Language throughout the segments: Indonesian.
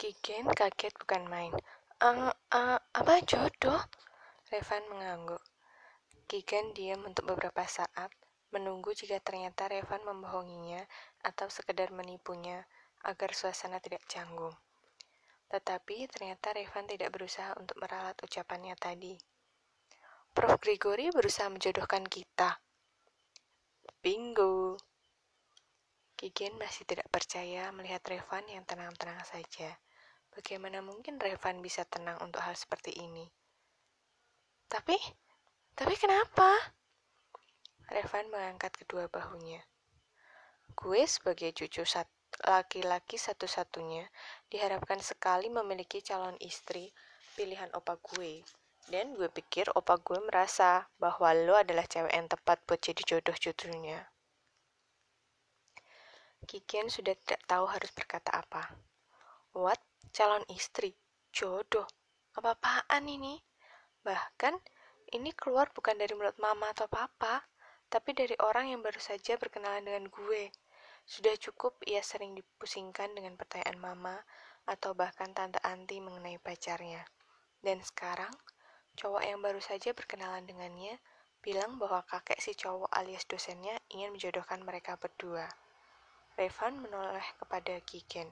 Kigen kaget bukan main. Uh, uh, apa jodoh? Revan mengangguk. Kigen diam untuk beberapa saat, menunggu jika ternyata Revan membohonginya atau sekedar menipunya agar suasana tidak canggung. Tetapi ternyata Revan tidak berusaha untuk meralat ucapannya tadi. Prof. Gregory berusaha menjodohkan kita. Bingo! Kigen masih tidak percaya melihat Revan yang tenang-tenang saja. Bagaimana mungkin Revan bisa tenang untuk hal seperti ini? Tapi, tapi kenapa? Revan mengangkat kedua bahunya. Gue sebagai cucu laki-laki satu-satunya diharapkan sekali memiliki calon istri pilihan opa gue. Dan gue pikir opa gue merasa bahwa lo adalah cewek yang tepat buat jadi jodoh cucunya. Kikian sudah tidak tahu harus berkata apa. What? Calon istri, jodoh, apa-apaan ini? Bahkan, ini keluar bukan dari mulut mama atau papa, tapi dari orang yang baru saja berkenalan dengan gue. Sudah cukup ia sering dipusingkan dengan pertanyaan mama atau bahkan tante anti mengenai pacarnya. Dan sekarang, cowok yang baru saja berkenalan dengannya bilang bahwa kakek si cowok alias dosennya ingin menjodohkan mereka berdua. Revan menoleh kepada Kiken.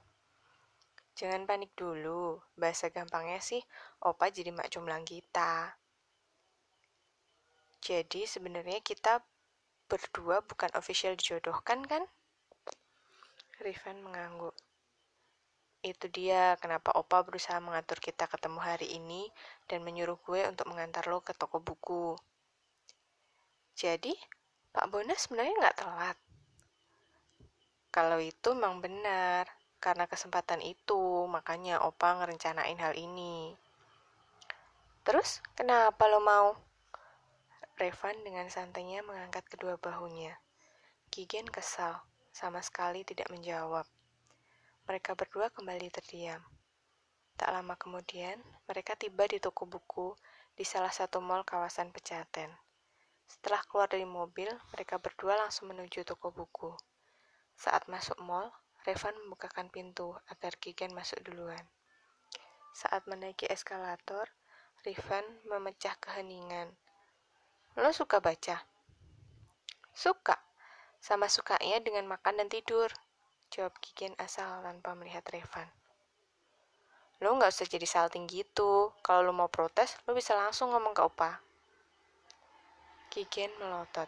Jangan panik dulu, bahasa gampangnya sih, opa jadi mak jomblang kita. Jadi sebenarnya kita berdua bukan official dijodohkan kan? Riven mengangguk. Itu dia kenapa opa berusaha mengatur kita ketemu hari ini dan menyuruh gue untuk mengantar lo ke toko buku. Jadi, Pak Bona sebenarnya nggak telat. Kalau itu memang benar, karena kesempatan itu, makanya Opa ngerencanain hal ini. Terus, kenapa lo mau? Revan dengan santainya mengangkat kedua bahunya. Kigen kesal, sama sekali tidak menjawab. Mereka berdua kembali terdiam. Tak lama kemudian, mereka tiba di toko buku di salah satu mall kawasan Pejaten. Setelah keluar dari mobil, mereka berdua langsung menuju toko buku. Saat masuk mall, Revan membukakan pintu agar Kigen masuk duluan. Saat menaiki eskalator, Revan memecah keheningan. Lo suka baca? Suka. Sama sukanya dengan makan dan tidur. Jawab Kigen asal tanpa melihat Revan. Lo nggak usah jadi salting gitu. Kalau lo mau protes, lo bisa langsung ngomong ke Opa. Kigen melotot.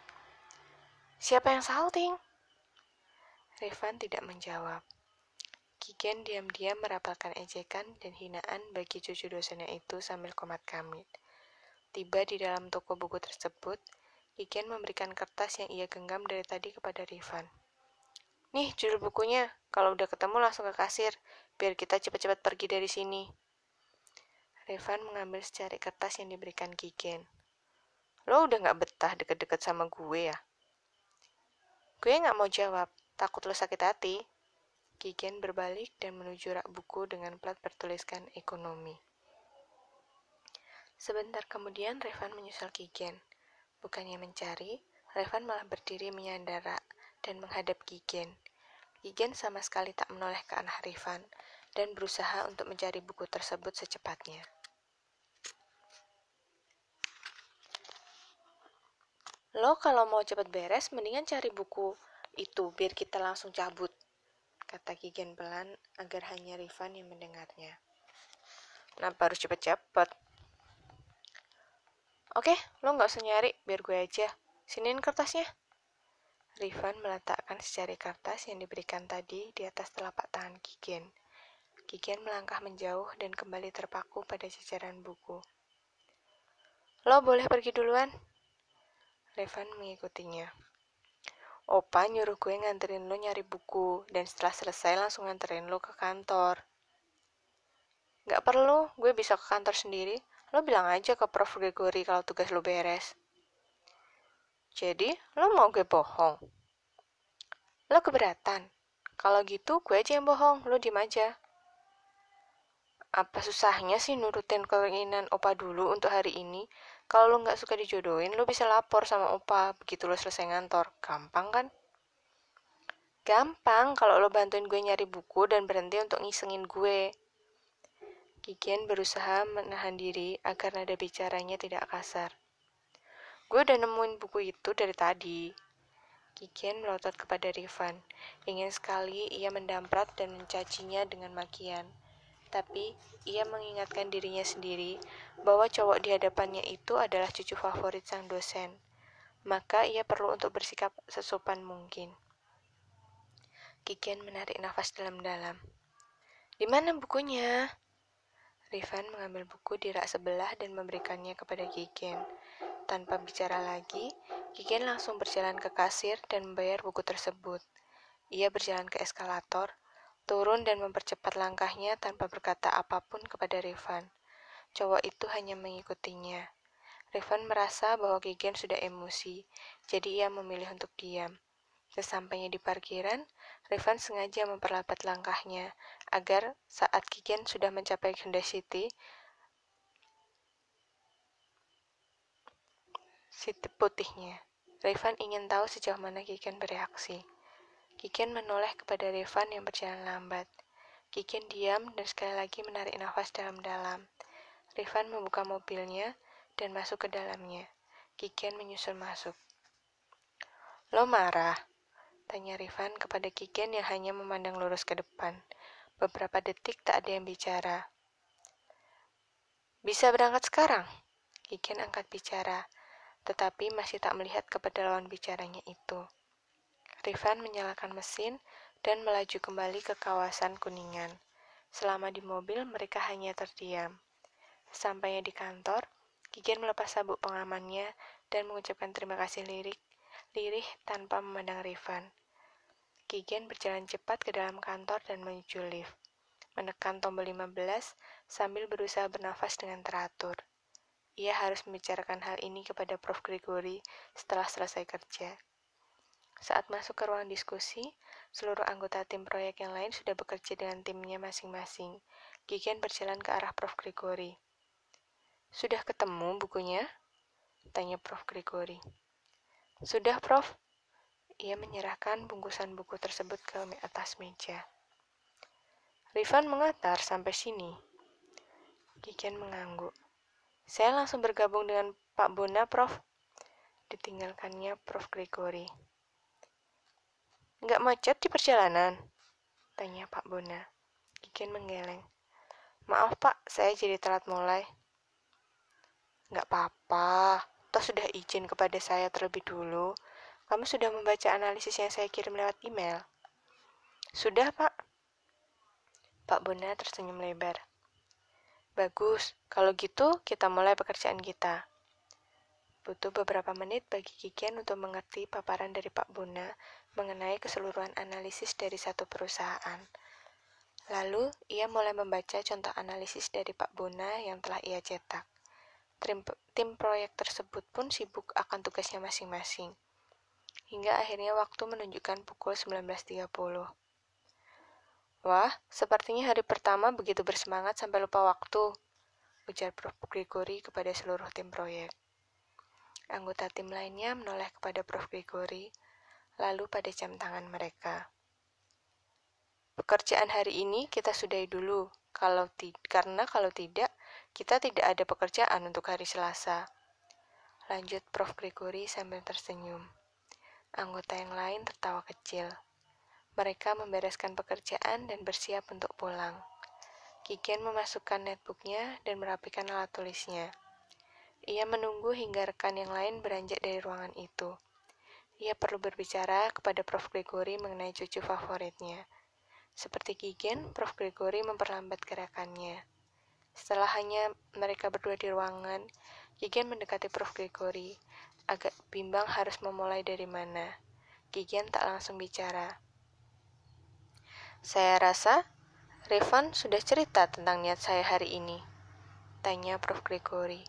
Siapa yang salting? Revan tidak menjawab. Kigen diam-diam merapalkan ejekan dan hinaan bagi cucu dosennya itu sambil komat kamit. Tiba di dalam toko buku tersebut, Kigen memberikan kertas yang ia genggam dari tadi kepada Rifan. Nih, judul bukunya. Kalau udah ketemu langsung ke kasir, biar kita cepat-cepat pergi dari sini. Revan mengambil secari kertas yang diberikan Kigen. Lo udah gak betah deket-deket sama gue ya? Gue gak mau jawab, Takut lo sakit hati? Kigen berbalik dan menuju rak buku dengan plat bertuliskan ekonomi. Sebentar kemudian Revan menyusul Kigen. Bukannya mencari, Revan malah berdiri menyandar dan menghadap Kigen. Kigen sama sekali tak menoleh ke arah Revan dan berusaha untuk mencari buku tersebut secepatnya. Lo kalau mau cepat beres, mendingan cari buku itu biar kita langsung cabut, kata Kigen pelan agar hanya Rifan yang mendengarnya. Kenapa harus cepet-cepet? Oke, lo nggak usah nyari, biar gue aja. Siniin kertasnya. Rifan meletakkan secari kertas yang diberikan tadi di atas telapak tangan Kigen. Kigen melangkah menjauh dan kembali terpaku pada jajaran buku. Lo boleh pergi duluan. Revan mengikutinya. Opa nyuruh gue nganterin lo nyari buku, dan setelah selesai langsung nganterin lo ke kantor. Gak perlu, gue bisa ke kantor sendiri. Lo bilang aja ke Prof. Gregory kalau tugas lo beres. Jadi, lo mau gue bohong? Lo keberatan? Kalau gitu, gue aja yang bohong, lo diem aja. Apa susahnya sih nurutin keinginan opa dulu untuk hari ini? Kalau lo nggak suka dijodohin, lo bisa lapor sama opa begitu lo selesai ngantor. Gampang kan? Gampang kalau lo bantuin gue nyari buku dan berhenti untuk ngisengin gue. Kikian berusaha menahan diri agar nada bicaranya tidak kasar. Gue udah nemuin buku itu dari tadi. Kikian melotot kepada Rifan. Ingin sekali ia mendamprat dan mencacinya dengan makian. Tapi ia mengingatkan dirinya sendiri bahwa cowok di hadapannya itu adalah cucu favorit sang dosen. Maka ia perlu untuk bersikap sesopan mungkin. Kikian menarik nafas dalam-dalam. Di mana bukunya? Rifan mengambil buku di rak sebelah dan memberikannya kepada Kikian. Tanpa bicara lagi, Kikian langsung berjalan ke kasir dan membayar buku tersebut. Ia berjalan ke eskalator, turun dan mempercepat langkahnya tanpa berkata apa pun kepada Rifan. Cowok itu hanya mengikutinya. Rifan merasa bahwa Kikian sudah emosi, jadi ia memilih untuk diam. Sesampainya di parkiran, Rifan sengaja memperlambat langkahnya agar saat Kikian sudah mencapai Hyundai City, City putihnya. Rifan ingin tahu sejauh mana Kikian bereaksi. Kikian menoleh kepada Rifan yang berjalan lambat. Kikian diam dan sekali lagi menarik nafas dalam-dalam. Rifan membuka mobilnya dan masuk ke dalamnya. Kikian menyusul masuk. Lo marah? Tanya Rifan kepada Kiken yang hanya memandang lurus ke depan. Beberapa detik tak ada yang bicara. Bisa berangkat sekarang? Kiken angkat bicara, tetapi masih tak melihat kepada lawan bicaranya itu. Rifan menyalakan mesin dan melaju kembali ke kawasan Kuningan. Selama di mobil, mereka hanya terdiam. Sampainya di kantor, Kiken melepas sabuk pengamannya dan mengucapkan terima kasih lirik, lirih tanpa memandang Rifan. Kigen berjalan cepat ke dalam kantor dan menuju lift. Menekan tombol 15 sambil berusaha bernafas dengan teratur. Ia harus membicarakan hal ini kepada Prof. Gregory setelah selesai kerja. Saat masuk ke ruang diskusi, seluruh anggota tim proyek yang lain sudah bekerja dengan timnya masing-masing. Kigen berjalan ke arah Prof. Gregory. Sudah ketemu bukunya? Tanya Prof. Gregory. Sudah, Prof. Ia menyerahkan bungkusan buku tersebut ke atas meja. Rifan mengantar sampai sini. Kikian mengangguk. Saya langsung bergabung dengan Pak Bona, Prof. Ditinggalkannya Prof. Gregory. Nggak macet di perjalanan? Tanya Pak Bona. Kikian menggeleng. Maaf Pak, saya jadi telat mulai. Nggak apa-apa, toh sudah izin kepada saya terlebih dulu. Kamu sudah membaca analisis yang saya kirim lewat email? Sudah, Pak. Pak Bona tersenyum lebar. Bagus, kalau gitu kita mulai pekerjaan kita. Butuh beberapa menit bagi Kikian untuk mengerti paparan dari Pak Bona mengenai keseluruhan analisis dari satu perusahaan. Lalu, ia mulai membaca contoh analisis dari Pak Bona yang telah ia cetak. Tim, tim proyek tersebut pun sibuk akan tugasnya masing-masing hingga akhirnya waktu menunjukkan pukul 19.30. Wah, sepertinya hari pertama begitu bersemangat sampai lupa waktu, ujar Prof. Gregory kepada seluruh tim proyek. Anggota tim lainnya menoleh kepada Prof. Gregory, lalu pada jam tangan mereka. Pekerjaan hari ini kita sudahi dulu, kalau karena kalau tidak, kita tidak ada pekerjaan untuk hari Selasa. Lanjut Prof. Gregory sambil tersenyum. Anggota yang lain tertawa kecil. Mereka membereskan pekerjaan dan bersiap untuk pulang. Kikian memasukkan netbooknya dan merapikan alat tulisnya. Ia menunggu hingga rekan yang lain beranjak dari ruangan itu. Ia perlu berbicara kepada Prof. Gregory mengenai cucu favoritnya. Seperti Kigen, Prof. Gregory memperlambat gerakannya. Setelah hanya mereka berdua di ruangan, Kigen mendekati Prof. Gregory agak bimbang harus memulai dari mana. Gigian tak langsung bicara. Saya rasa Revan sudah cerita tentang niat saya hari ini. Tanya Prof. Gregory.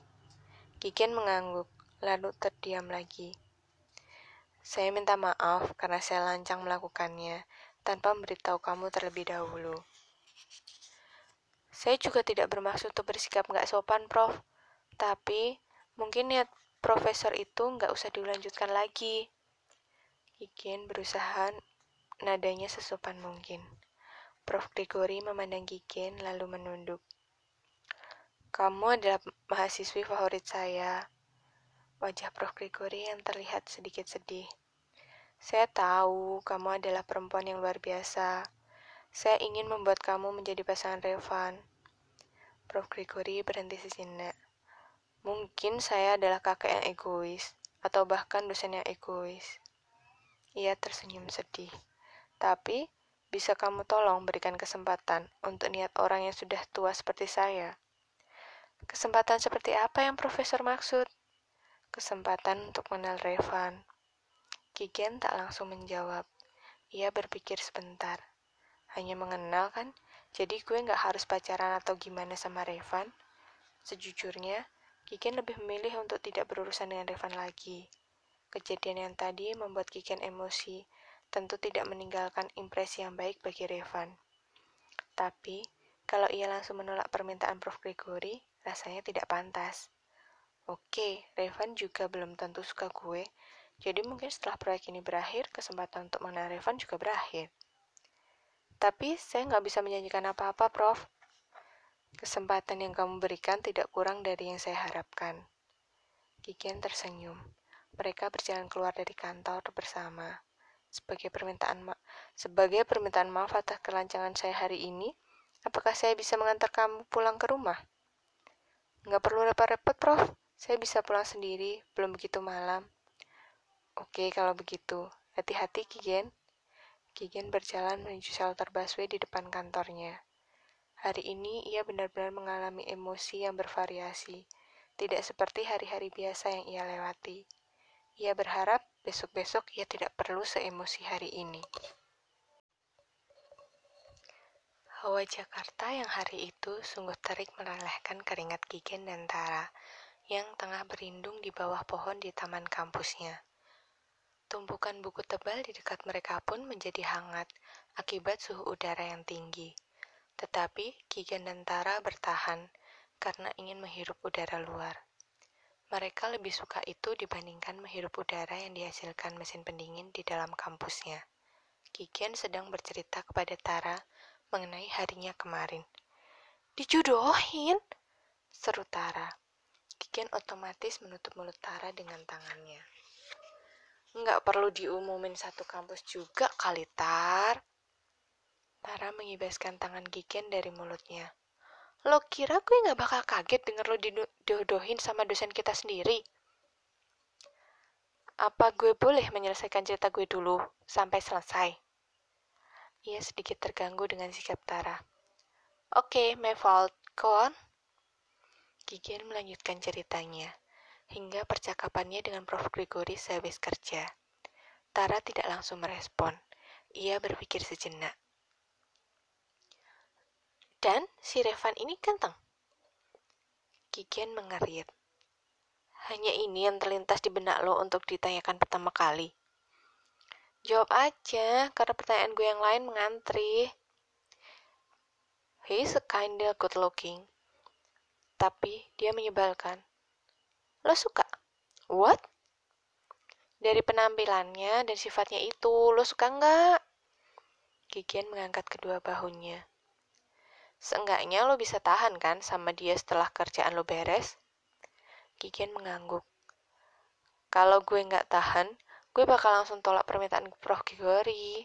Gigian mengangguk, lalu terdiam lagi. Saya minta maaf karena saya lancang melakukannya tanpa memberitahu kamu terlebih dahulu. Saya juga tidak bermaksud untuk bersikap nggak sopan, Prof. Tapi mungkin niat profesor itu nggak usah dilanjutkan lagi. Kikin berusaha nadanya sesopan mungkin. Prof. Gregory memandang Kikin lalu menunduk. Kamu adalah mahasiswi favorit saya. Wajah Prof. Gregory yang terlihat sedikit sedih. Saya tahu kamu adalah perempuan yang luar biasa. Saya ingin membuat kamu menjadi pasangan Revan. Prof. Gregory berhenti sejenak. Mungkin saya adalah kakak yang egois, atau bahkan dosen yang egois. Ia tersenyum sedih. Tapi, bisa kamu tolong berikan kesempatan untuk niat orang yang sudah tua seperti saya? Kesempatan seperti apa yang profesor maksud? Kesempatan untuk mengenal Revan. Kigen tak langsung menjawab. Ia berpikir sebentar. Hanya mengenal kan? Jadi gue nggak harus pacaran atau gimana sama Revan? Sejujurnya, Kiken lebih memilih untuk tidak berurusan dengan Revan lagi. Kejadian yang tadi membuat Kiken emosi, tentu tidak meninggalkan impresi yang baik bagi Revan. Tapi, kalau ia langsung menolak permintaan Prof. Gregory, rasanya tidak pantas. Oke, Revan juga belum tentu suka gue, jadi mungkin setelah proyek ini berakhir, kesempatan untuk mengenal Revan juga berakhir. Tapi saya nggak bisa menyanyikan apa-apa, Prof. Kesempatan yang kamu berikan tidak kurang dari yang saya harapkan. Kikian tersenyum. Mereka berjalan keluar dari kantor bersama. Sebagai permintaan ma sebagai permintaan maaf atas kelancangan saya hari ini, apakah saya bisa mengantar kamu pulang ke rumah? Nggak perlu repot-repot, Prof. Saya bisa pulang sendiri, belum begitu malam. Oke, kalau begitu. Hati-hati, Kigen. Kigen berjalan menuju shelter busway di depan kantornya. Hari ini ia benar-benar mengalami emosi yang bervariasi, tidak seperti hari-hari biasa yang ia lewati. Ia berharap besok-besok ia tidak perlu seemosi hari ini. Hawa Jakarta yang hari itu sungguh terik melelehkan keringat Kigen dan Tara yang tengah berlindung di bawah pohon di taman kampusnya. Tumpukan buku tebal di dekat mereka pun menjadi hangat akibat suhu udara yang tinggi. Tetapi Kigen dan Tara bertahan karena ingin menghirup udara luar. Mereka lebih suka itu dibandingkan menghirup udara yang dihasilkan mesin pendingin di dalam kampusnya. Kigen sedang bercerita kepada Tara mengenai harinya kemarin. Dijodohin? Seru Tara. Kigen otomatis menutup mulut Tara dengan tangannya. Nggak perlu diumumin satu kampus juga kali, Tar. Tara mengibaskan tangan Kiken dari mulutnya. Lo kira gue gak bakal kaget denger lo didodohin sama dosen kita sendiri? Apa gue boleh menyelesaikan cerita gue dulu sampai selesai? Ia sedikit terganggu dengan sikap Tara. Oke, okay, my fault. Go on. Kigen melanjutkan ceritanya, hingga percakapannya dengan Prof. Gregory sehabis kerja. Tara tidak langsung merespon. Ia berpikir sejenak. Dan si Revan ini ganteng. Kikian mengerit. Hanya ini yang terlintas di benak lo untuk ditanyakan pertama kali. Jawab aja, karena pertanyaan gue yang lain mengantri. He's a kinda good looking. Tapi dia menyebalkan. Lo suka? What? Dari penampilannya dan sifatnya itu, lo suka nggak? Kikian mengangkat kedua bahunya. Seenggaknya lo bisa tahan kan sama dia setelah kerjaan lo beres? Kikian mengangguk. Kalau gue nggak tahan, gue bakal langsung tolak permintaan Prof. Gregory.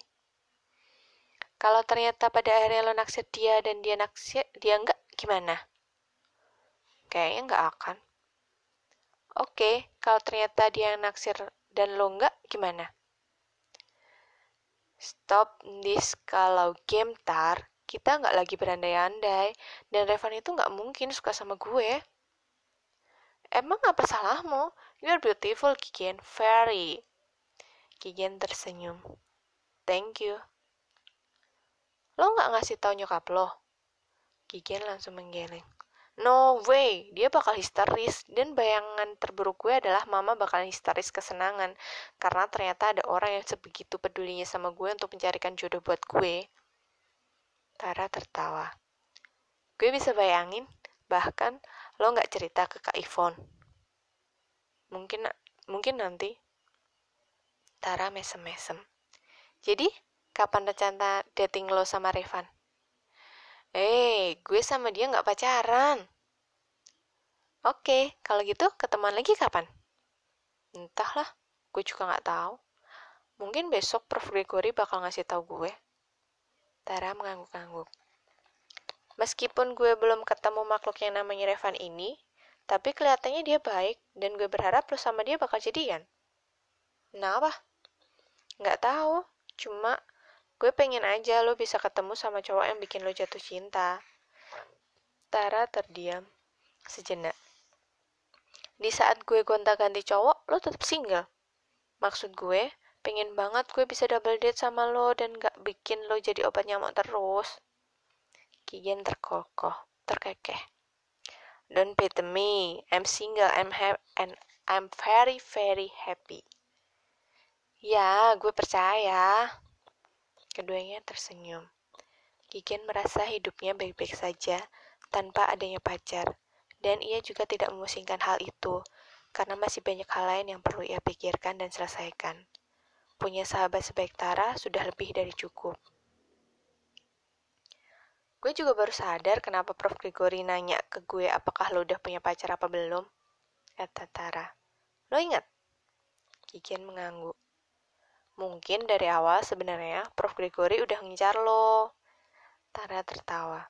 Kalau ternyata pada akhirnya lo naksir dia dan dia naksir dia nggak, gimana? Kayaknya nggak akan. Oke, kalau ternyata dia yang naksir dan lo nggak, gimana? Stop this kalau game tar, kita nggak lagi berandai-andai, dan Revan itu nggak mungkin suka sama gue. Emang apa salahmu? You're beautiful, Kigen. Very. Kigen tersenyum. Thank you. Lo nggak ngasih tau nyokap lo? Kigen langsung menggeleng. No way, dia bakal histeris. Dan bayangan terburuk gue adalah mama bakal histeris kesenangan. Karena ternyata ada orang yang sebegitu pedulinya sama gue untuk mencarikan jodoh buat gue. Tara tertawa. Gue bisa bayangin, bahkan lo nggak cerita ke Kak Ivon. Mungkin mungkin nanti. Tara mesem-mesem. Jadi, kapan rencana dating lo sama Revan? Eh, gue sama dia nggak pacaran. Oke, kalau gitu ketemuan lagi kapan? Entahlah, gue juga nggak tahu. Mungkin besok Prof. Gregory bakal ngasih tahu gue. Tara mengangguk-angguk. Meskipun gue belum ketemu makhluk yang namanya Revan ini, tapi kelihatannya dia baik dan gue berharap lo sama dia bakal jadian. Kenapa? Nggak tahu, cuma gue pengen aja lo bisa ketemu sama cowok yang bikin lo jatuh cinta. Tara terdiam sejenak. Di saat gue gonta-ganti cowok, lo tetap single. Maksud gue, pengen banget gue bisa double date sama lo dan gak bikin lo jadi obat nyamuk terus. Kigen terkokoh, terkekeh. Don't pity me, I'm single, I'm happy, and I'm very very happy. Ya, gue percaya. Keduanya tersenyum. Kigen merasa hidupnya baik-baik saja tanpa adanya pacar, dan ia juga tidak memusingkan hal itu karena masih banyak hal lain yang perlu ia pikirkan dan selesaikan. Punya sahabat sebaik Tara sudah lebih dari cukup. Gue juga baru sadar kenapa Prof. Gregory nanya ke gue apakah lo udah punya pacar apa belum. Kata Tara. Lo ingat? Kikian mengangguk. Mungkin dari awal sebenarnya Prof. Gregory udah ngincar lo. Tara tertawa.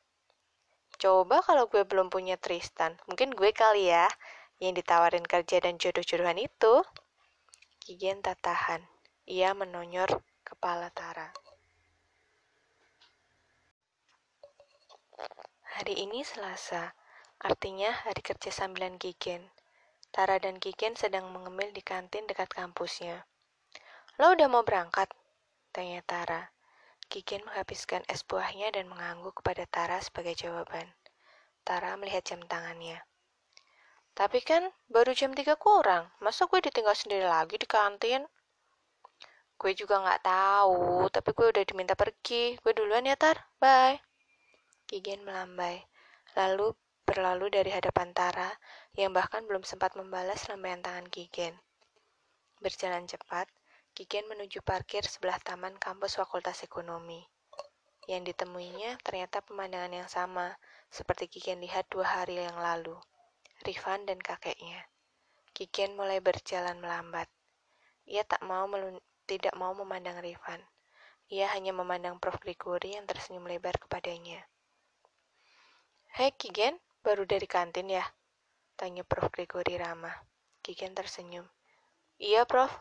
Coba kalau gue belum punya Tristan, mungkin gue kali ya yang ditawarin kerja dan jodoh-jodohan itu. Kigen tak tahan. Ia menonyor kepala Tara. Hari ini Selasa, artinya hari kerja sambilan Kigen. Tara dan Kigen sedang mengemil di kantin dekat kampusnya. Lo udah mau berangkat? Tanya Tara. Kikin menghabiskan es buahnya dan mengangguk kepada Tara sebagai jawaban. Tara melihat jam tangannya. Tapi kan baru jam 3 kurang, masa gue ditinggal sendiri lagi di kantin? Gue juga nggak tahu, tapi gue udah diminta pergi. Gue duluan ya, Tar. Bye. Kigen melambai, lalu berlalu dari hadapan Tara yang bahkan belum sempat membalas lambaian tangan Kigen. Berjalan cepat, Kigen menuju parkir sebelah taman kampus Fakultas Ekonomi. Yang ditemuinya ternyata pemandangan yang sama, seperti Kigen lihat dua hari yang lalu. Rifan dan kakeknya. Kigen mulai berjalan melambat. Ia tak mau tidak mau memandang Rifan. Ia hanya memandang Prof. Gregory yang tersenyum lebar kepadanya. Hei Kigen, baru dari kantin ya? Tanya Prof. Gregory ramah. Kigen tersenyum. Iya, Prof.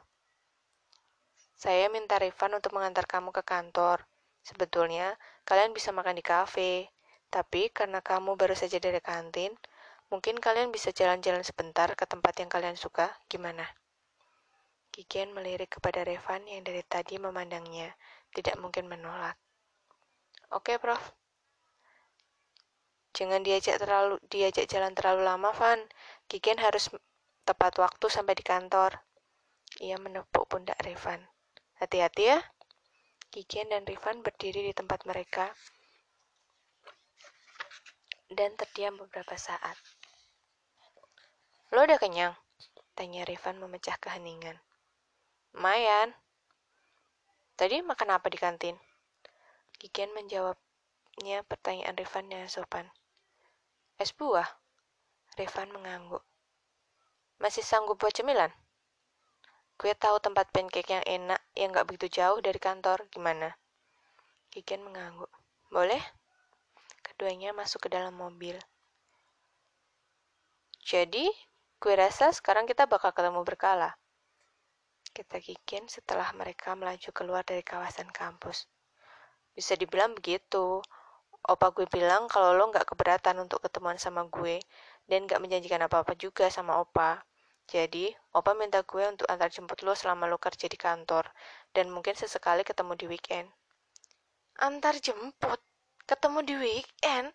Saya minta Rifan untuk mengantar kamu ke kantor. Sebetulnya, kalian bisa makan di kafe. Tapi karena kamu baru saja dari kantin, mungkin kalian bisa jalan-jalan sebentar ke tempat yang kalian suka. Gimana? Kikian melirik kepada Revan yang dari tadi memandangnya, tidak mungkin menolak. Oke, Prof. Jangan diajak terlalu diajak jalan terlalu lama, Van. Kikian harus tepat waktu sampai di kantor. Ia menepuk pundak Revan. Hati-hati ya. Kikian dan Rifan berdiri di tempat mereka dan terdiam beberapa saat. Lo udah kenyang? Tanya Rifan memecah keheningan. Lumayan. Tadi makan apa di kantin? Kikian menjawabnya pertanyaan Rifan dengan sopan. Es buah? Rifan mengangguk. Masih sanggup buat cemilan? Gue tahu tempat pancake yang enak yang gak begitu jauh dari kantor. Gimana? Kiken mengangguk. Boleh? Keduanya masuk ke dalam mobil. Jadi, gue rasa sekarang kita bakal ketemu berkala. Kita Kiken setelah mereka melaju keluar dari kawasan kampus. Bisa dibilang begitu. Opa gue bilang kalau lo gak keberatan untuk ketemuan sama gue dan gak menjanjikan apa-apa juga sama Opa. Jadi, Opa minta gue untuk antar jemput lo selama lo kerja di kantor, dan mungkin sesekali ketemu di weekend. Antar jemput? Ketemu di weekend?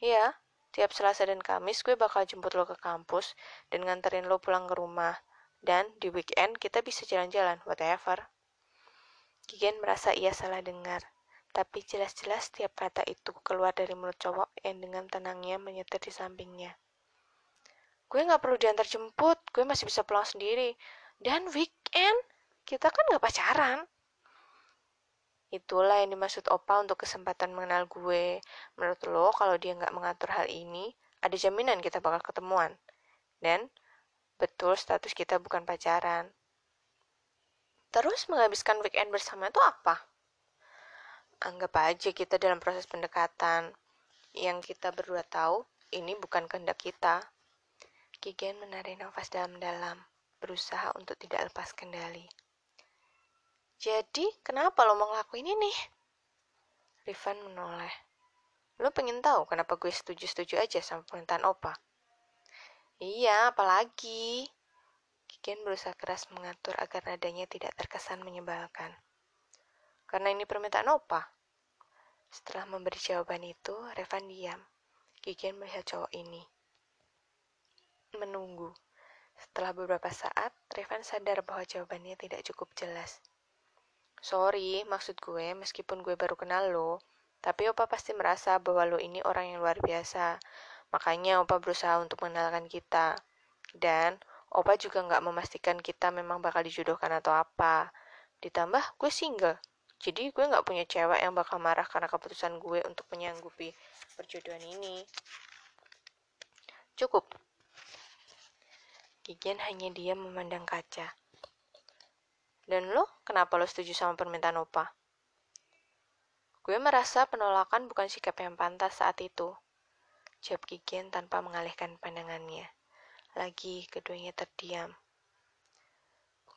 Iya, tiap Selasa dan Kamis gue bakal jemput lo ke kampus dan nganterin lo pulang ke rumah. Dan di weekend kita bisa jalan-jalan, whatever. Gigen merasa ia salah dengar, tapi jelas-jelas tiap kata itu keluar dari mulut cowok yang dengan tenangnya menyetir di sampingnya. Gue gak perlu diantar jemput, gue masih bisa pulang sendiri. Dan weekend, kita kan gak pacaran. Itulah yang dimaksud Opa untuk kesempatan mengenal gue. Menurut lo, kalau dia gak mengatur hal ini, ada jaminan kita bakal ketemuan. Dan betul status kita bukan pacaran. Terus menghabiskan weekend bersama itu apa? Anggap aja kita dalam proses pendekatan. Yang kita berdua tahu, ini bukan kehendak kita. Kigen menarik nafas dalam-dalam, berusaha untuk tidak lepas kendali. Jadi, kenapa lo mau ngelakuin ini? Rifan menoleh. Lo pengen tahu kenapa gue setuju-setuju aja sama permintaan Opa? Iya, apalagi? Kiken berusaha keras mengatur agar nadanya tidak terkesan menyebalkan. Karena ini permintaan Opa. Setelah memberi jawaban itu, Revan diam. Kiken melihat cowok ini. Menunggu. Setelah beberapa saat, Revan sadar bahwa jawabannya tidak cukup jelas. Sorry, maksud gue, meskipun gue baru kenal lo, tapi Opa pasti merasa bahwa lo ini orang yang luar biasa. Makanya Opa berusaha untuk mengenalkan kita. Dan Opa juga nggak memastikan kita memang bakal dijodohkan atau apa. Ditambah gue single. Jadi gue nggak punya cewek yang bakal marah karena keputusan gue untuk menyanggupi perjodohan ini. Cukup. Gigian hanya diam memandang kaca. Dan lo, kenapa lo setuju sama permintaan Opa? Gue merasa penolakan bukan sikap yang pantas saat itu. Jawab Kigen tanpa mengalihkan pandangannya. Lagi, keduanya terdiam.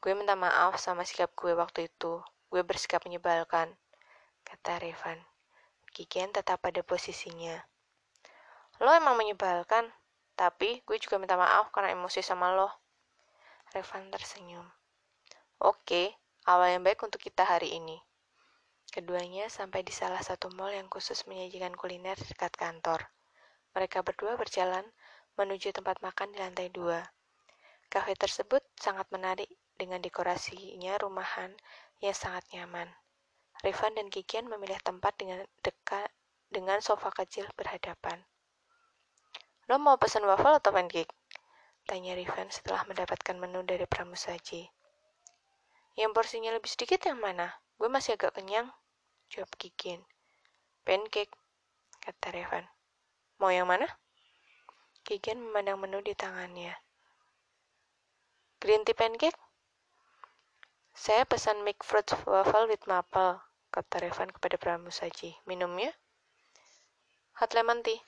Gue minta maaf sama sikap gue waktu itu. Gue bersikap menyebalkan, kata Revan. Kigen tetap pada posisinya. Lo emang menyebalkan, tapi gue juga minta maaf karena emosi sama lo. Revan tersenyum. Oke, awal yang baik untuk kita hari ini. Keduanya sampai di salah satu mall yang khusus menyajikan kuliner dekat kantor. Mereka berdua berjalan menuju tempat makan di lantai dua. Kafe tersebut sangat menarik dengan dekorasinya rumahan yang sangat nyaman. Rifan dan Kikian memilih tempat dengan dekat dengan sofa kecil berhadapan. Lo mau pesan waffle atau pancake? Tanya Rifan setelah mendapatkan menu dari pramusaji. Yang porsinya lebih sedikit yang mana? Gue masih agak kenyang. Jawab Kikin. Pancake, kata Revan. Mau yang mana? Kikin memandang menu di tangannya. Green tea pancake? Saya pesan milk fruit waffle with maple, kata Revan kepada pramusaji. Minumnya? Hot lemon tea.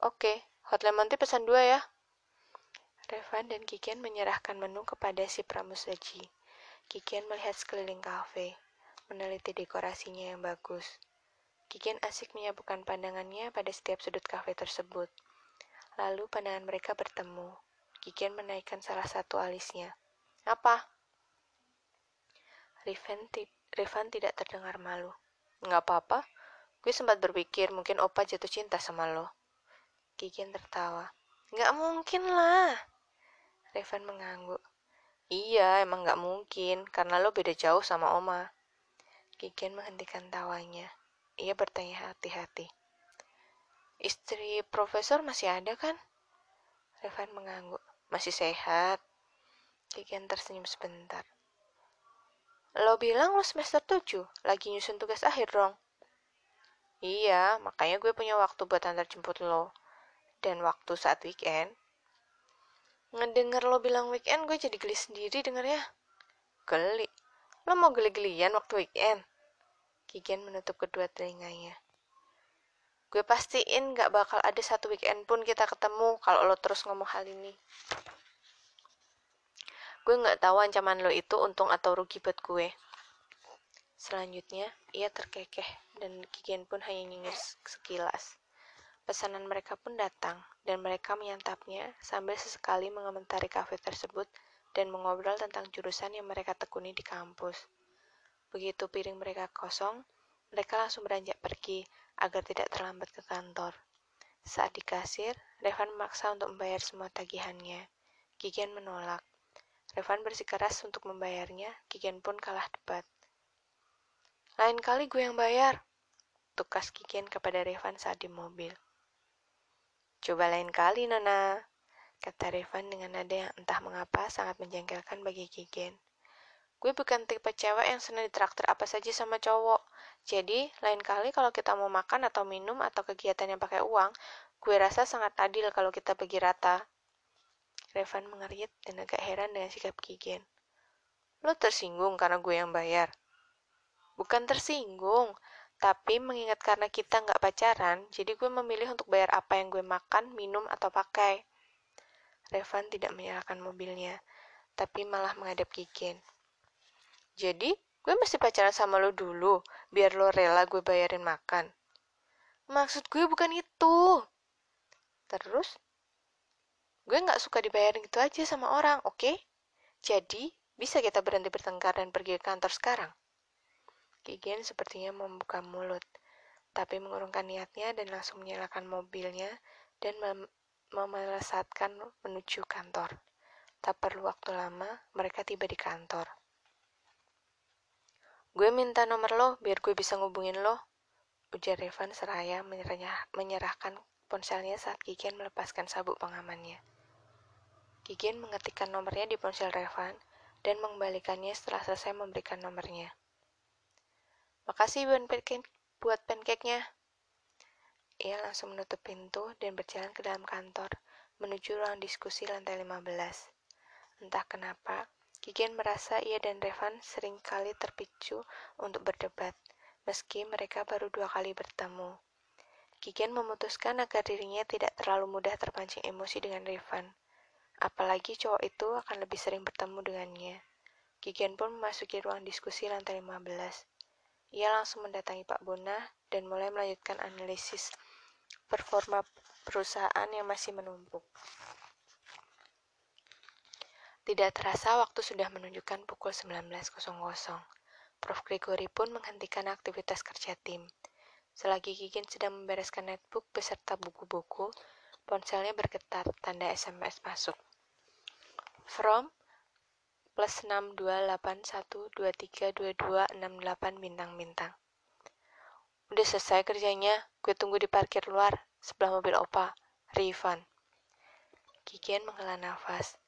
Oke, hot lemon tea pesan dua ya, Revan dan Kikian menyerahkan menu kepada si pramusaji. Kikian melihat sekeliling kafe, meneliti dekorasinya yang bagus. Kikian asik menyabukkan pandangannya pada setiap sudut kafe tersebut. Lalu pandangan mereka bertemu. Kikian menaikkan salah satu alisnya. Apa? Riven, Rivan tidak terdengar malu. Nggak apa-apa. Gue sempat berpikir mungkin Opa jatuh cinta sama lo. Kikian tertawa. Nggak mungkin lah. Revan mengangguk. Iya, emang gak mungkin, karena lo beda jauh sama Oma. Gigen menghentikan tawanya. Ia bertanya hati-hati. Istri profesor masih ada kan? Revan mengangguk. Masih sehat. Gigen tersenyum sebentar. Lo bilang lo semester 7, lagi nyusun tugas akhir dong. Iya, makanya gue punya waktu buat antar jemput lo. Dan waktu saat weekend, Ngedenger lo bilang weekend, gue jadi geli sendiri dengernya. Geli? Lo mau geli-gelian waktu weekend? Kigen menutup kedua telinganya. Gue pastiin gak bakal ada satu weekend pun kita ketemu kalau lo terus ngomong hal ini. Gue gak tahu ancaman lo itu untung atau rugi buat gue. Selanjutnya, ia terkekeh dan Kigen pun hanya nyengir sekilas. Pesanan mereka pun datang, dan mereka menyantapnya sambil sesekali mengomentari kafe tersebut dan mengobrol tentang jurusan yang mereka tekuni di kampus. Begitu piring mereka kosong, mereka langsung beranjak pergi agar tidak terlambat ke kantor. Saat di kasir, Revan memaksa untuk membayar semua tagihannya. Gigen menolak. Revan bersikeras untuk membayarnya, Gigen pun kalah debat. Lain kali gue yang bayar, tukas Gigen kepada Revan saat di mobil. Coba lain kali, Nona, kata Revan dengan nada yang entah mengapa sangat menjengkelkan bagi Kigen. Gue bukan tipe cewek yang senang ditraktir apa saja sama cowok. Jadi, lain kali kalau kita mau makan atau minum atau kegiatan yang pakai uang, Gue rasa sangat adil kalau kita bagi rata. Revan mengerit dan agak heran dengan sikap Kigen. Lo tersinggung karena gue yang bayar? Bukan tersinggung, tapi mengingat karena kita nggak pacaran, jadi gue memilih untuk bayar apa yang gue makan, minum, atau pakai. Revan tidak menyalakan mobilnya, tapi malah menghadap Kigen. Jadi, gue mesti pacaran sama lo dulu, biar lo rela gue bayarin makan. Maksud gue bukan itu. Terus, gue nggak suka dibayarin gitu aja sama orang, oke? Okay? Jadi, bisa kita berhenti bertengkar dan pergi ke kantor sekarang? Kigen sepertinya membuka mulut, tapi mengurungkan niatnya dan langsung menyalakan mobilnya dan mem memelesatkan menuju kantor. Tak perlu waktu lama, mereka tiba di kantor. Gue minta nomor lo biar gue bisa ngubungin lo, ujar Revan seraya menyerahkan ponselnya saat Kigen melepaskan sabuk pengamannya. Kigen mengetikkan nomornya di ponsel Revan dan mengembalikannya setelah selesai memberikan nomornya. Makasih buat pancake buat pancake-nya. Ia langsung menutup pintu dan berjalan ke dalam kantor, menuju ruang diskusi lantai 15. Entah kenapa, Kigen merasa ia dan Revan sering kali terpicu untuk berdebat, meski mereka baru dua kali bertemu. Kigen memutuskan agar dirinya tidak terlalu mudah terpancing emosi dengan Revan. Apalagi cowok itu akan lebih sering bertemu dengannya. Kigen pun memasuki ruang diskusi lantai 15. Ia langsung mendatangi Pak Bona dan mulai melanjutkan analisis performa perusahaan yang masih menumpuk. Tidak terasa waktu sudah menunjukkan pukul 19.00. Prof. Gregory pun menghentikan aktivitas kerja tim. Selagi Kikin sedang membereskan netbook beserta buku-buku, ponselnya bergetar tanda SMS masuk. From plus 6281232268 bintang-bintang. Udah selesai kerjanya, gue tunggu di parkir luar, sebelah mobil opa, Rivan. Kikian menghela nafas,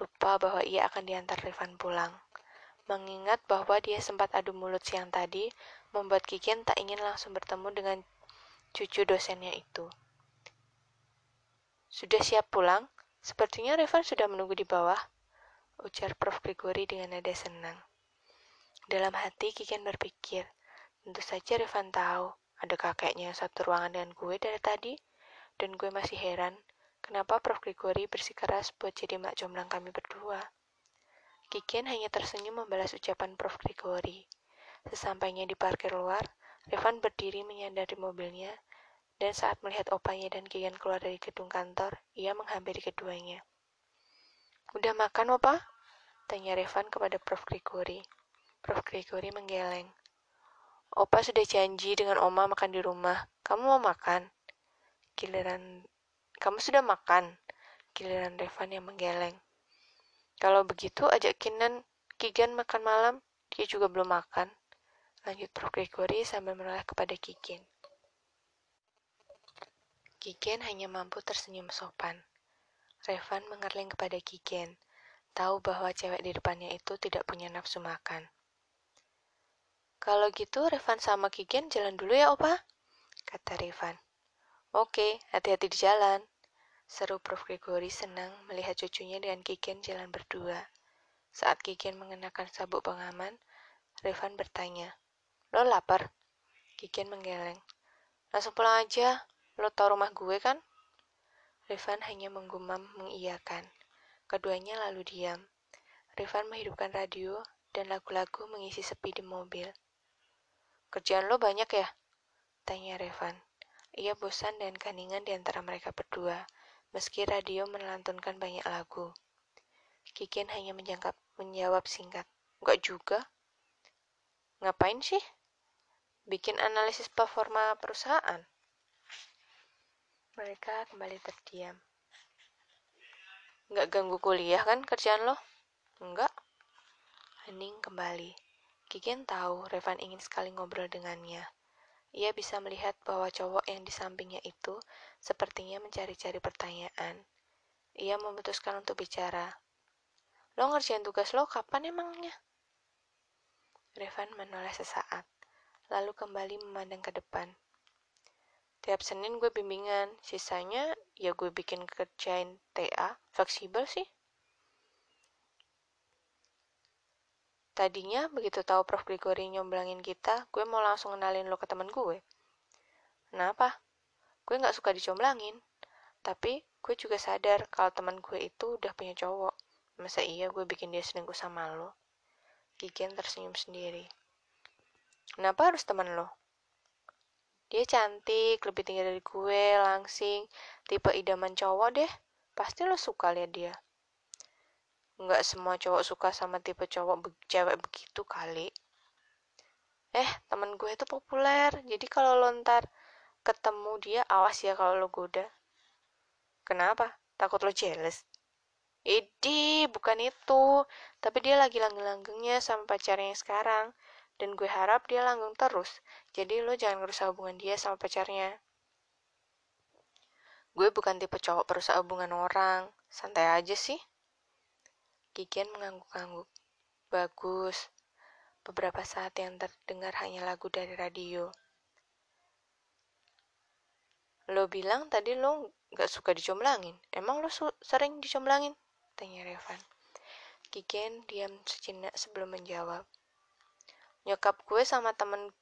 lupa bahwa ia akan diantar Rivan pulang. Mengingat bahwa dia sempat adu mulut siang tadi, membuat Kikian tak ingin langsung bertemu dengan cucu dosennya itu. Sudah siap pulang? Sepertinya Revan sudah menunggu di bawah, ujar Prof. Gregory dengan nada senang. Dalam hati Kikian berpikir, tentu saja Revan tahu ada kakeknya yang satu ruangan dengan gue dari tadi, dan gue masih heran kenapa Prof. Gregory bersikeras buat jadi mak jomblang kami berdua. Kikian hanya tersenyum membalas ucapan Prof. Gregory. Sesampainya di parkir luar, Revan berdiri menyandari mobilnya, dan saat melihat opanya dan Kian keluar dari gedung kantor, ia menghampiri keduanya. Udah makan, opa? Tanya Revan kepada Prof. Gregory. Prof. Gregory menggeleng. Opa sudah janji dengan Oma makan di rumah. Kamu mau makan? Giliran, kamu sudah makan? Giliran Revan yang menggeleng. Kalau begitu, ajak Kinan, Kigan makan malam. Dia juga belum makan. Lanjut Prof. Gregory sambil menoleh kepada Kikin. Kikin hanya mampu tersenyum sopan. Revan mengerling kepada Kikin, tahu bahwa cewek di depannya itu tidak punya nafsu makan. Kalau gitu, Revan sama Kikin jalan dulu ya, Opa? Kata Revan. Oke, hati-hati di jalan. Seru Prof. Gregory senang melihat cucunya dengan Kikin jalan berdua. Saat Kikin mengenakan sabuk pengaman, Revan bertanya, Lo lapar? Kikin menggeleng. Langsung pulang aja. Lo tau rumah gue kan? Rifan hanya menggumam mengiyakan. Keduanya lalu diam. Rifan menghidupkan radio dan lagu-lagu mengisi sepi di mobil. Kerjaan lo banyak ya? Tanya Revan. Ia bosan dan kaningan di antara mereka berdua, meski radio menelantunkan banyak lagu. Kikin hanya menjangkap, menjawab singkat. Enggak juga. Ngapain sih? bikin analisis performa perusahaan. Mereka kembali terdiam. Nggak ganggu kuliah kan kerjaan lo? Enggak. Hening kembali. Kikin tahu Revan ingin sekali ngobrol dengannya. Ia bisa melihat bahwa cowok yang di sampingnya itu sepertinya mencari-cari pertanyaan. Ia memutuskan untuk bicara. Lo ngerjain tugas lo kapan emangnya? Revan menoleh sesaat lalu kembali memandang ke depan. Tiap Senin gue bimbingan, sisanya ya gue bikin kerjain TA, fleksibel sih. Tadinya begitu tahu Prof Gregory nyomblangin kita, gue mau langsung kenalin lo ke temen gue. Kenapa? Gue gak suka dicomblangin. Tapi gue juga sadar kalau teman gue itu udah punya cowok. Masa iya gue bikin dia selingkuh sama lo? Gigen tersenyum sendiri. Kenapa harus teman lo? Dia cantik, lebih tinggi dari gue, langsing, tipe idaman cowok deh. Pasti lo suka liat dia. Nggak semua cowok suka sama tipe cowok be cewek begitu kali. Eh, temen gue itu populer, jadi kalau lo ntar ketemu dia, awas ya kalau lo goda. Kenapa? Takut lo jealous? Idi, bukan itu. Tapi dia lagi langgeng-langgengnya sama pacarnya sekarang. Dan gue harap dia langgeng terus. Jadi lo jangan ngerusak hubungan dia sama pacarnya. Gue bukan tipe cowok perusak hubungan orang. Santai aja sih. Kikian mengangguk-angguk. Bagus. Beberapa saat yang terdengar hanya lagu dari radio. Lo bilang tadi lo gak suka dicomblangin. Emang lo sering dicomblangin? Tanya Revan. Kiken diam sejenak sebelum menjawab. Nyokap gue sama temen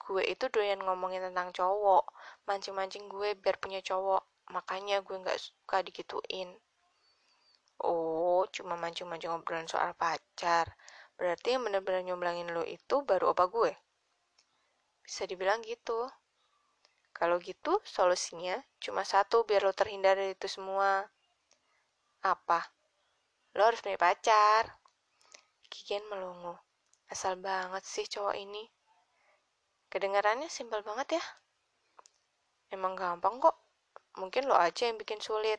gue itu doyan ngomongin tentang cowok. Mancing-mancing gue biar punya cowok. Makanya gue gak suka digituin. Oh, cuma mancing-mancing obrolan soal pacar. Berarti yang bener-bener nyomblangin lo itu baru opa gue. Bisa dibilang gitu. Kalau gitu, solusinya cuma satu biar lo terhindar dari itu semua. Apa? Lo harus punya pacar. Kikian melongo. Asal banget sih cowok ini. Kedengarannya simpel banget ya. Emang gampang kok. Mungkin lo aja yang bikin sulit.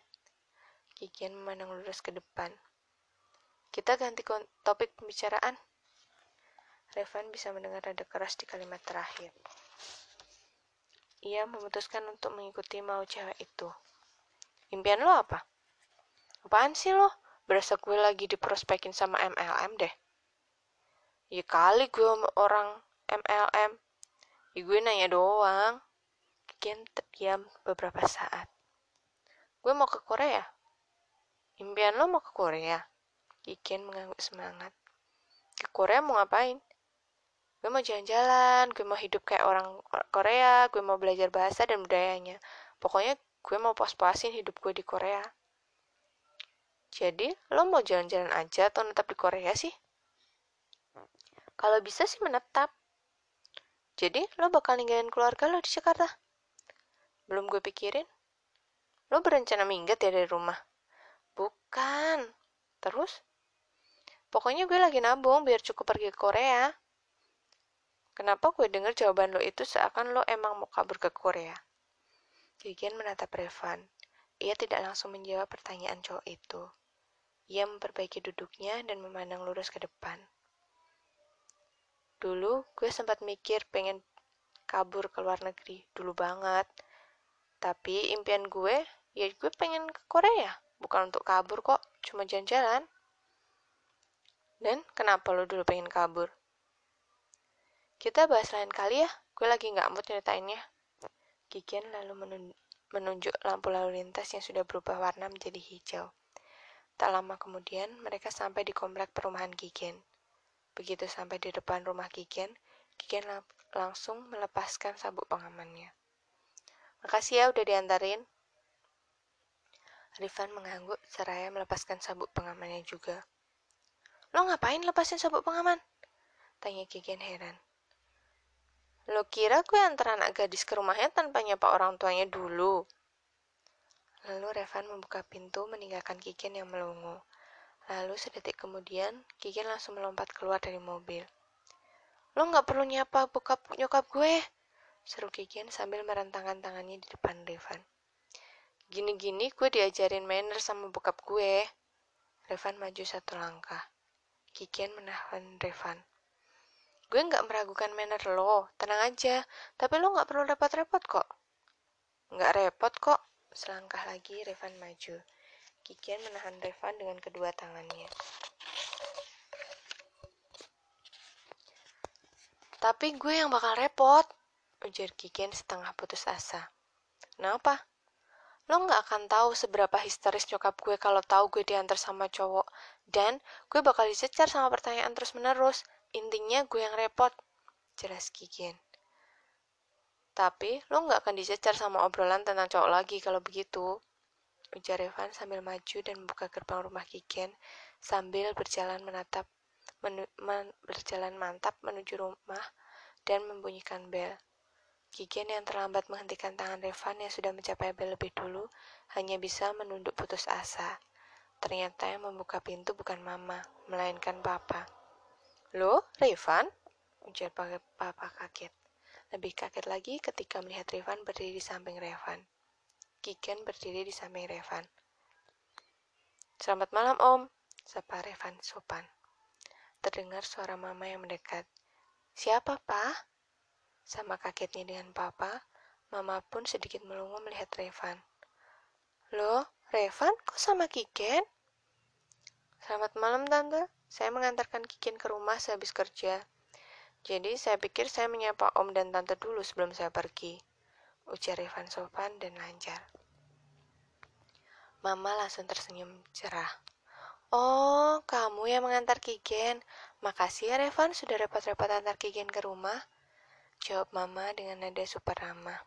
Kikian memandang lurus ke depan. Kita ganti topik pembicaraan. Revan bisa mendengar ada keras di kalimat terakhir. Ia memutuskan untuk mengikuti mau cewek itu. Impian lo apa? Apaan sih lo? Berasa gue lagi diprospekin sama MLM deh. Ya kali gue orang MLM. Ya gue nanya doang. Kian terdiam beberapa saat. Gue mau ke Korea. Impian lo mau ke Korea? Kikian mengangguk semangat. Ke Korea mau ngapain? Gue mau jalan-jalan, gue mau hidup kayak orang Korea, gue mau belajar bahasa dan budayanya. Pokoknya gue mau pos-posin hidup gue di Korea. Jadi, lo mau jalan-jalan aja atau netap di Korea sih? Kalau bisa sih menetap. Jadi, lo bakal ninggalin keluarga lo di Jakarta? Belum gue pikirin. Lo berencana minggat ya dari rumah? Bukan. Terus? Pokoknya gue lagi nabung biar cukup pergi ke Korea. Kenapa gue denger jawaban lo itu seakan lo emang mau kabur ke Korea? Gigian menatap Revan. Ia tidak langsung menjawab pertanyaan cowok itu. Ia memperbaiki duduknya dan memandang lurus ke depan. Dulu gue sempat mikir pengen kabur ke luar negeri, dulu banget. Tapi impian gue, ya gue pengen ke Korea. Bukan untuk kabur kok, cuma jalan-jalan. Dan kenapa lo dulu pengen kabur? Kita bahas lain kali ya, gue lagi nggak mood ceritainnya. Kikian lalu menunjuk lampu lalu lintas yang sudah berubah warna menjadi hijau. Tak lama kemudian, mereka sampai di komplek perumahan Kigen. Begitu sampai di depan rumah Kigen, Kigen lang langsung melepaskan sabuk pengamannya. Makasih ya udah diantarin. Rifan mengangguk seraya melepaskan sabuk pengamannya juga. Lo ngapain lepasin sabuk pengaman? Tanya Kigen heran. Lo kira gue antar anak gadis ke rumahnya tanpa nyapa orang tuanya dulu? Lalu Revan membuka pintu meninggalkan Kikin yang melongo. Lalu sedetik kemudian, Kikin langsung melompat keluar dari mobil. Lo gak perlu nyapa bokap nyokap gue, seru Kikin sambil merentangkan tangannya di depan Revan. Gini-gini gue diajarin manner sama bokap gue. Revan maju satu langkah. Kikin menahan Revan. Gue gak meragukan manner lo, tenang aja. Tapi lo gak perlu repot-repot kok. Gak repot kok, Selangkah lagi Revan maju. Kikian menahan Revan dengan kedua tangannya. Tapi gue yang bakal repot, ujar Kikian setengah putus asa. Kenapa? Lo nggak akan tahu seberapa histeris nyokap gue kalau tahu gue diantar sama cowok. Dan gue bakal dicecar sama pertanyaan terus-menerus. Intinya gue yang repot. Jelas Kigen. Tapi lo nggak akan dicecar sama obrolan tentang cowok lagi kalau begitu. Ujar Evan sambil maju dan membuka gerbang rumah Kigen sambil berjalan menatap menu, men, berjalan mantap menuju rumah dan membunyikan bel. Kigen yang terlambat menghentikan tangan Revan yang sudah mencapai bel lebih dulu hanya bisa menunduk putus asa. Ternyata yang membuka pintu bukan mama, melainkan papa. Loh, Revan? Ujar papa kaget. Lebih kaget lagi ketika melihat Revan berdiri di samping Revan. Kigen berdiri di samping Revan. Selamat malam, Om, sapa Revan sopan. Terdengar suara mama yang mendekat. Siapa, Pak? Sama kagetnya dengan papa, mama pun sedikit melongo melihat Revan. Loh, Revan kok sama Kiken? Selamat malam, Tante. Saya mengantarkan Kiken ke rumah sehabis kerja. Jadi saya pikir saya menyapa Om dan Tante dulu sebelum saya pergi. Ujar Revan sopan dan lancar. Mama langsung tersenyum cerah. Oh, kamu yang mengantar Kigen. Makasih ya Revan sudah repot-repot antar Kigen ke rumah. Jawab mama dengan nada super ramah.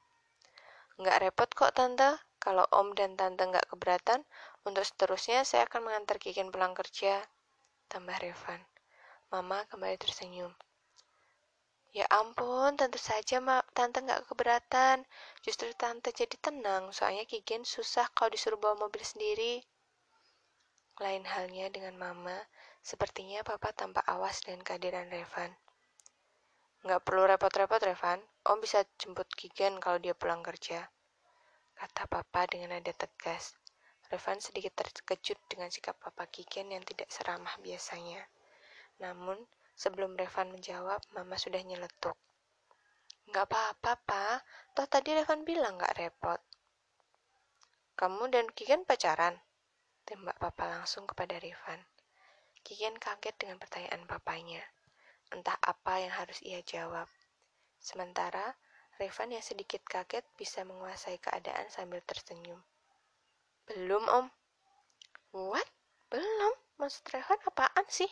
Nggak repot kok tante, kalau om dan tante nggak keberatan, untuk seterusnya saya akan mengantar Kikin pulang kerja. Tambah Revan. Mama kembali tersenyum. Ya ampun, tentu saja ma tante nggak keberatan. Justru tante jadi tenang, soalnya Kikin susah kalau disuruh bawa mobil sendiri. Lain halnya dengan mama, sepertinya papa tampak awas dengan kehadiran Revan. Nggak perlu repot-repot, Revan. Om bisa jemput Kigen kalau dia pulang kerja. Kata papa dengan nada tegas. Revan sedikit terkejut dengan sikap papa Kigen yang tidak seramah biasanya. Namun, sebelum Revan menjawab, mama sudah nyeletuk. Nggak apa-apa, Pak. Toh tadi Revan bilang nggak repot. Kamu dan Kigen pacaran? Tembak papa langsung kepada Revan. Kigen kaget dengan pertanyaan papanya. Entah apa yang harus ia jawab. Sementara, Revan yang sedikit kaget bisa menguasai keadaan sambil tersenyum. Belum, Om. What? Belum? Maksud Revan apaan sih?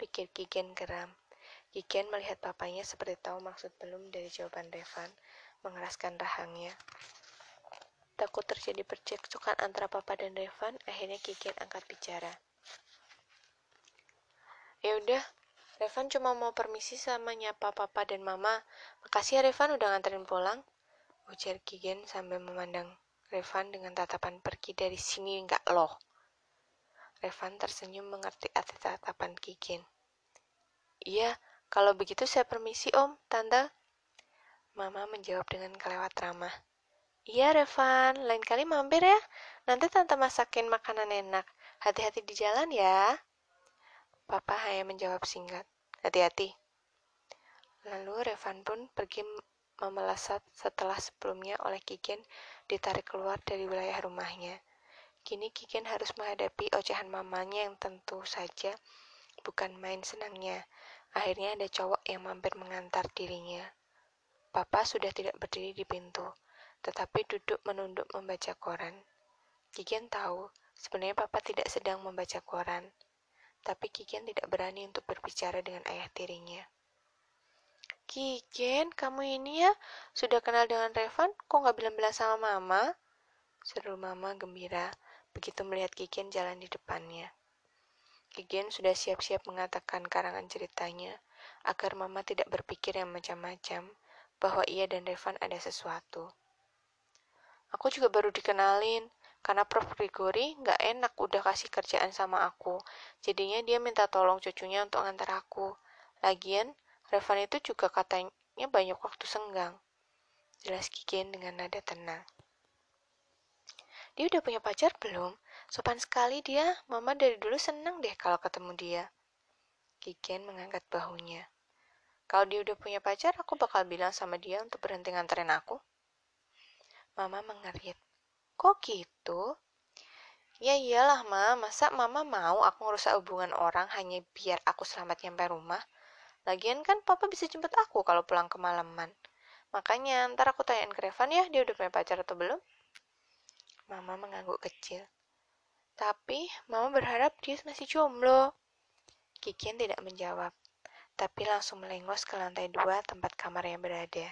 Pikir Kigen geram. Kigen melihat papanya seperti tahu maksud belum dari jawaban Revan, mengeraskan rahangnya. Takut terjadi percekcokan antara papa dan Revan, akhirnya Kigen angkat bicara. Ya udah, Revan cuma mau permisi sama nyapa papa dan mama. Makasih ya Revan udah nganterin pulang. Ujar Kigen sambil memandang Revan dengan tatapan pergi dari sini nggak loh. Revan tersenyum mengerti arti tatapan Kigen. Iya, kalau begitu saya permisi om, tante. Mama menjawab dengan kelewat ramah. Iya Revan, lain kali mampir ya. Nanti tante masakin makanan enak. Hati-hati di jalan ya. Papa hanya menjawab singkat, hati-hati. Lalu Revan pun pergi memelesat setelah sebelumnya oleh Kigen ditarik keluar dari wilayah rumahnya. Kini Kigen harus menghadapi ocehan mamanya yang tentu saja bukan main senangnya. Akhirnya ada cowok yang mampir mengantar dirinya. Papa sudah tidak berdiri di pintu, tetapi duduk menunduk membaca koran. Kigen tahu, sebenarnya Papa tidak sedang membaca koran tapi Kigen tidak berani untuk berbicara dengan ayah tirinya. Kigen, kamu ini ya sudah kenal dengan Revan, kok nggak bilang-bilang sama mama? Seru mama gembira begitu melihat Kigen jalan di depannya. Kigen sudah siap-siap mengatakan karangan ceritanya agar mama tidak berpikir yang macam-macam bahwa ia dan Revan ada sesuatu. Aku juga baru dikenalin, karena Prof. Grigori nggak enak udah kasih kerjaan sama aku. Jadinya dia minta tolong cucunya untuk ngantar aku. Lagian, Revan itu juga katanya banyak waktu senggang. Jelas Kigen dengan nada tenang. Dia udah punya pacar belum? Sopan sekali dia, mama dari dulu seneng deh kalau ketemu dia. Kigen mengangkat bahunya. Kalau dia udah punya pacar, aku bakal bilang sama dia untuk berhenti nganterin aku. Mama mengerit. Kok gitu? Ya iyalah, Ma. Masa mama mau aku ngerusak hubungan orang hanya biar aku selamat nyampe rumah? Lagian kan papa bisa jemput aku kalau pulang kemalaman. Makanya ntar aku tanyain ke Revan ya, dia udah punya pacar atau belum. Mama mengangguk kecil. Tapi, Mama berharap dia masih jomblo. Kikian tidak menjawab, tapi langsung melengos ke lantai dua tempat kamarnya berada.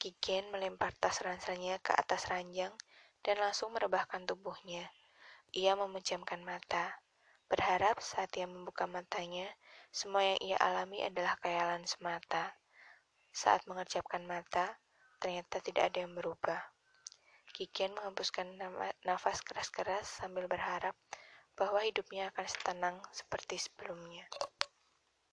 Kikian melempar tas ranselnya ke atas ranjang dan langsung merebahkan tubuhnya. Ia memejamkan mata, berharap saat ia membuka matanya, semua yang ia alami adalah khayalan semata. Saat mengerjapkan mata, ternyata tidak ada yang berubah. Kikian menghembuskan nafas keras-keras sambil berharap bahwa hidupnya akan setenang seperti sebelumnya.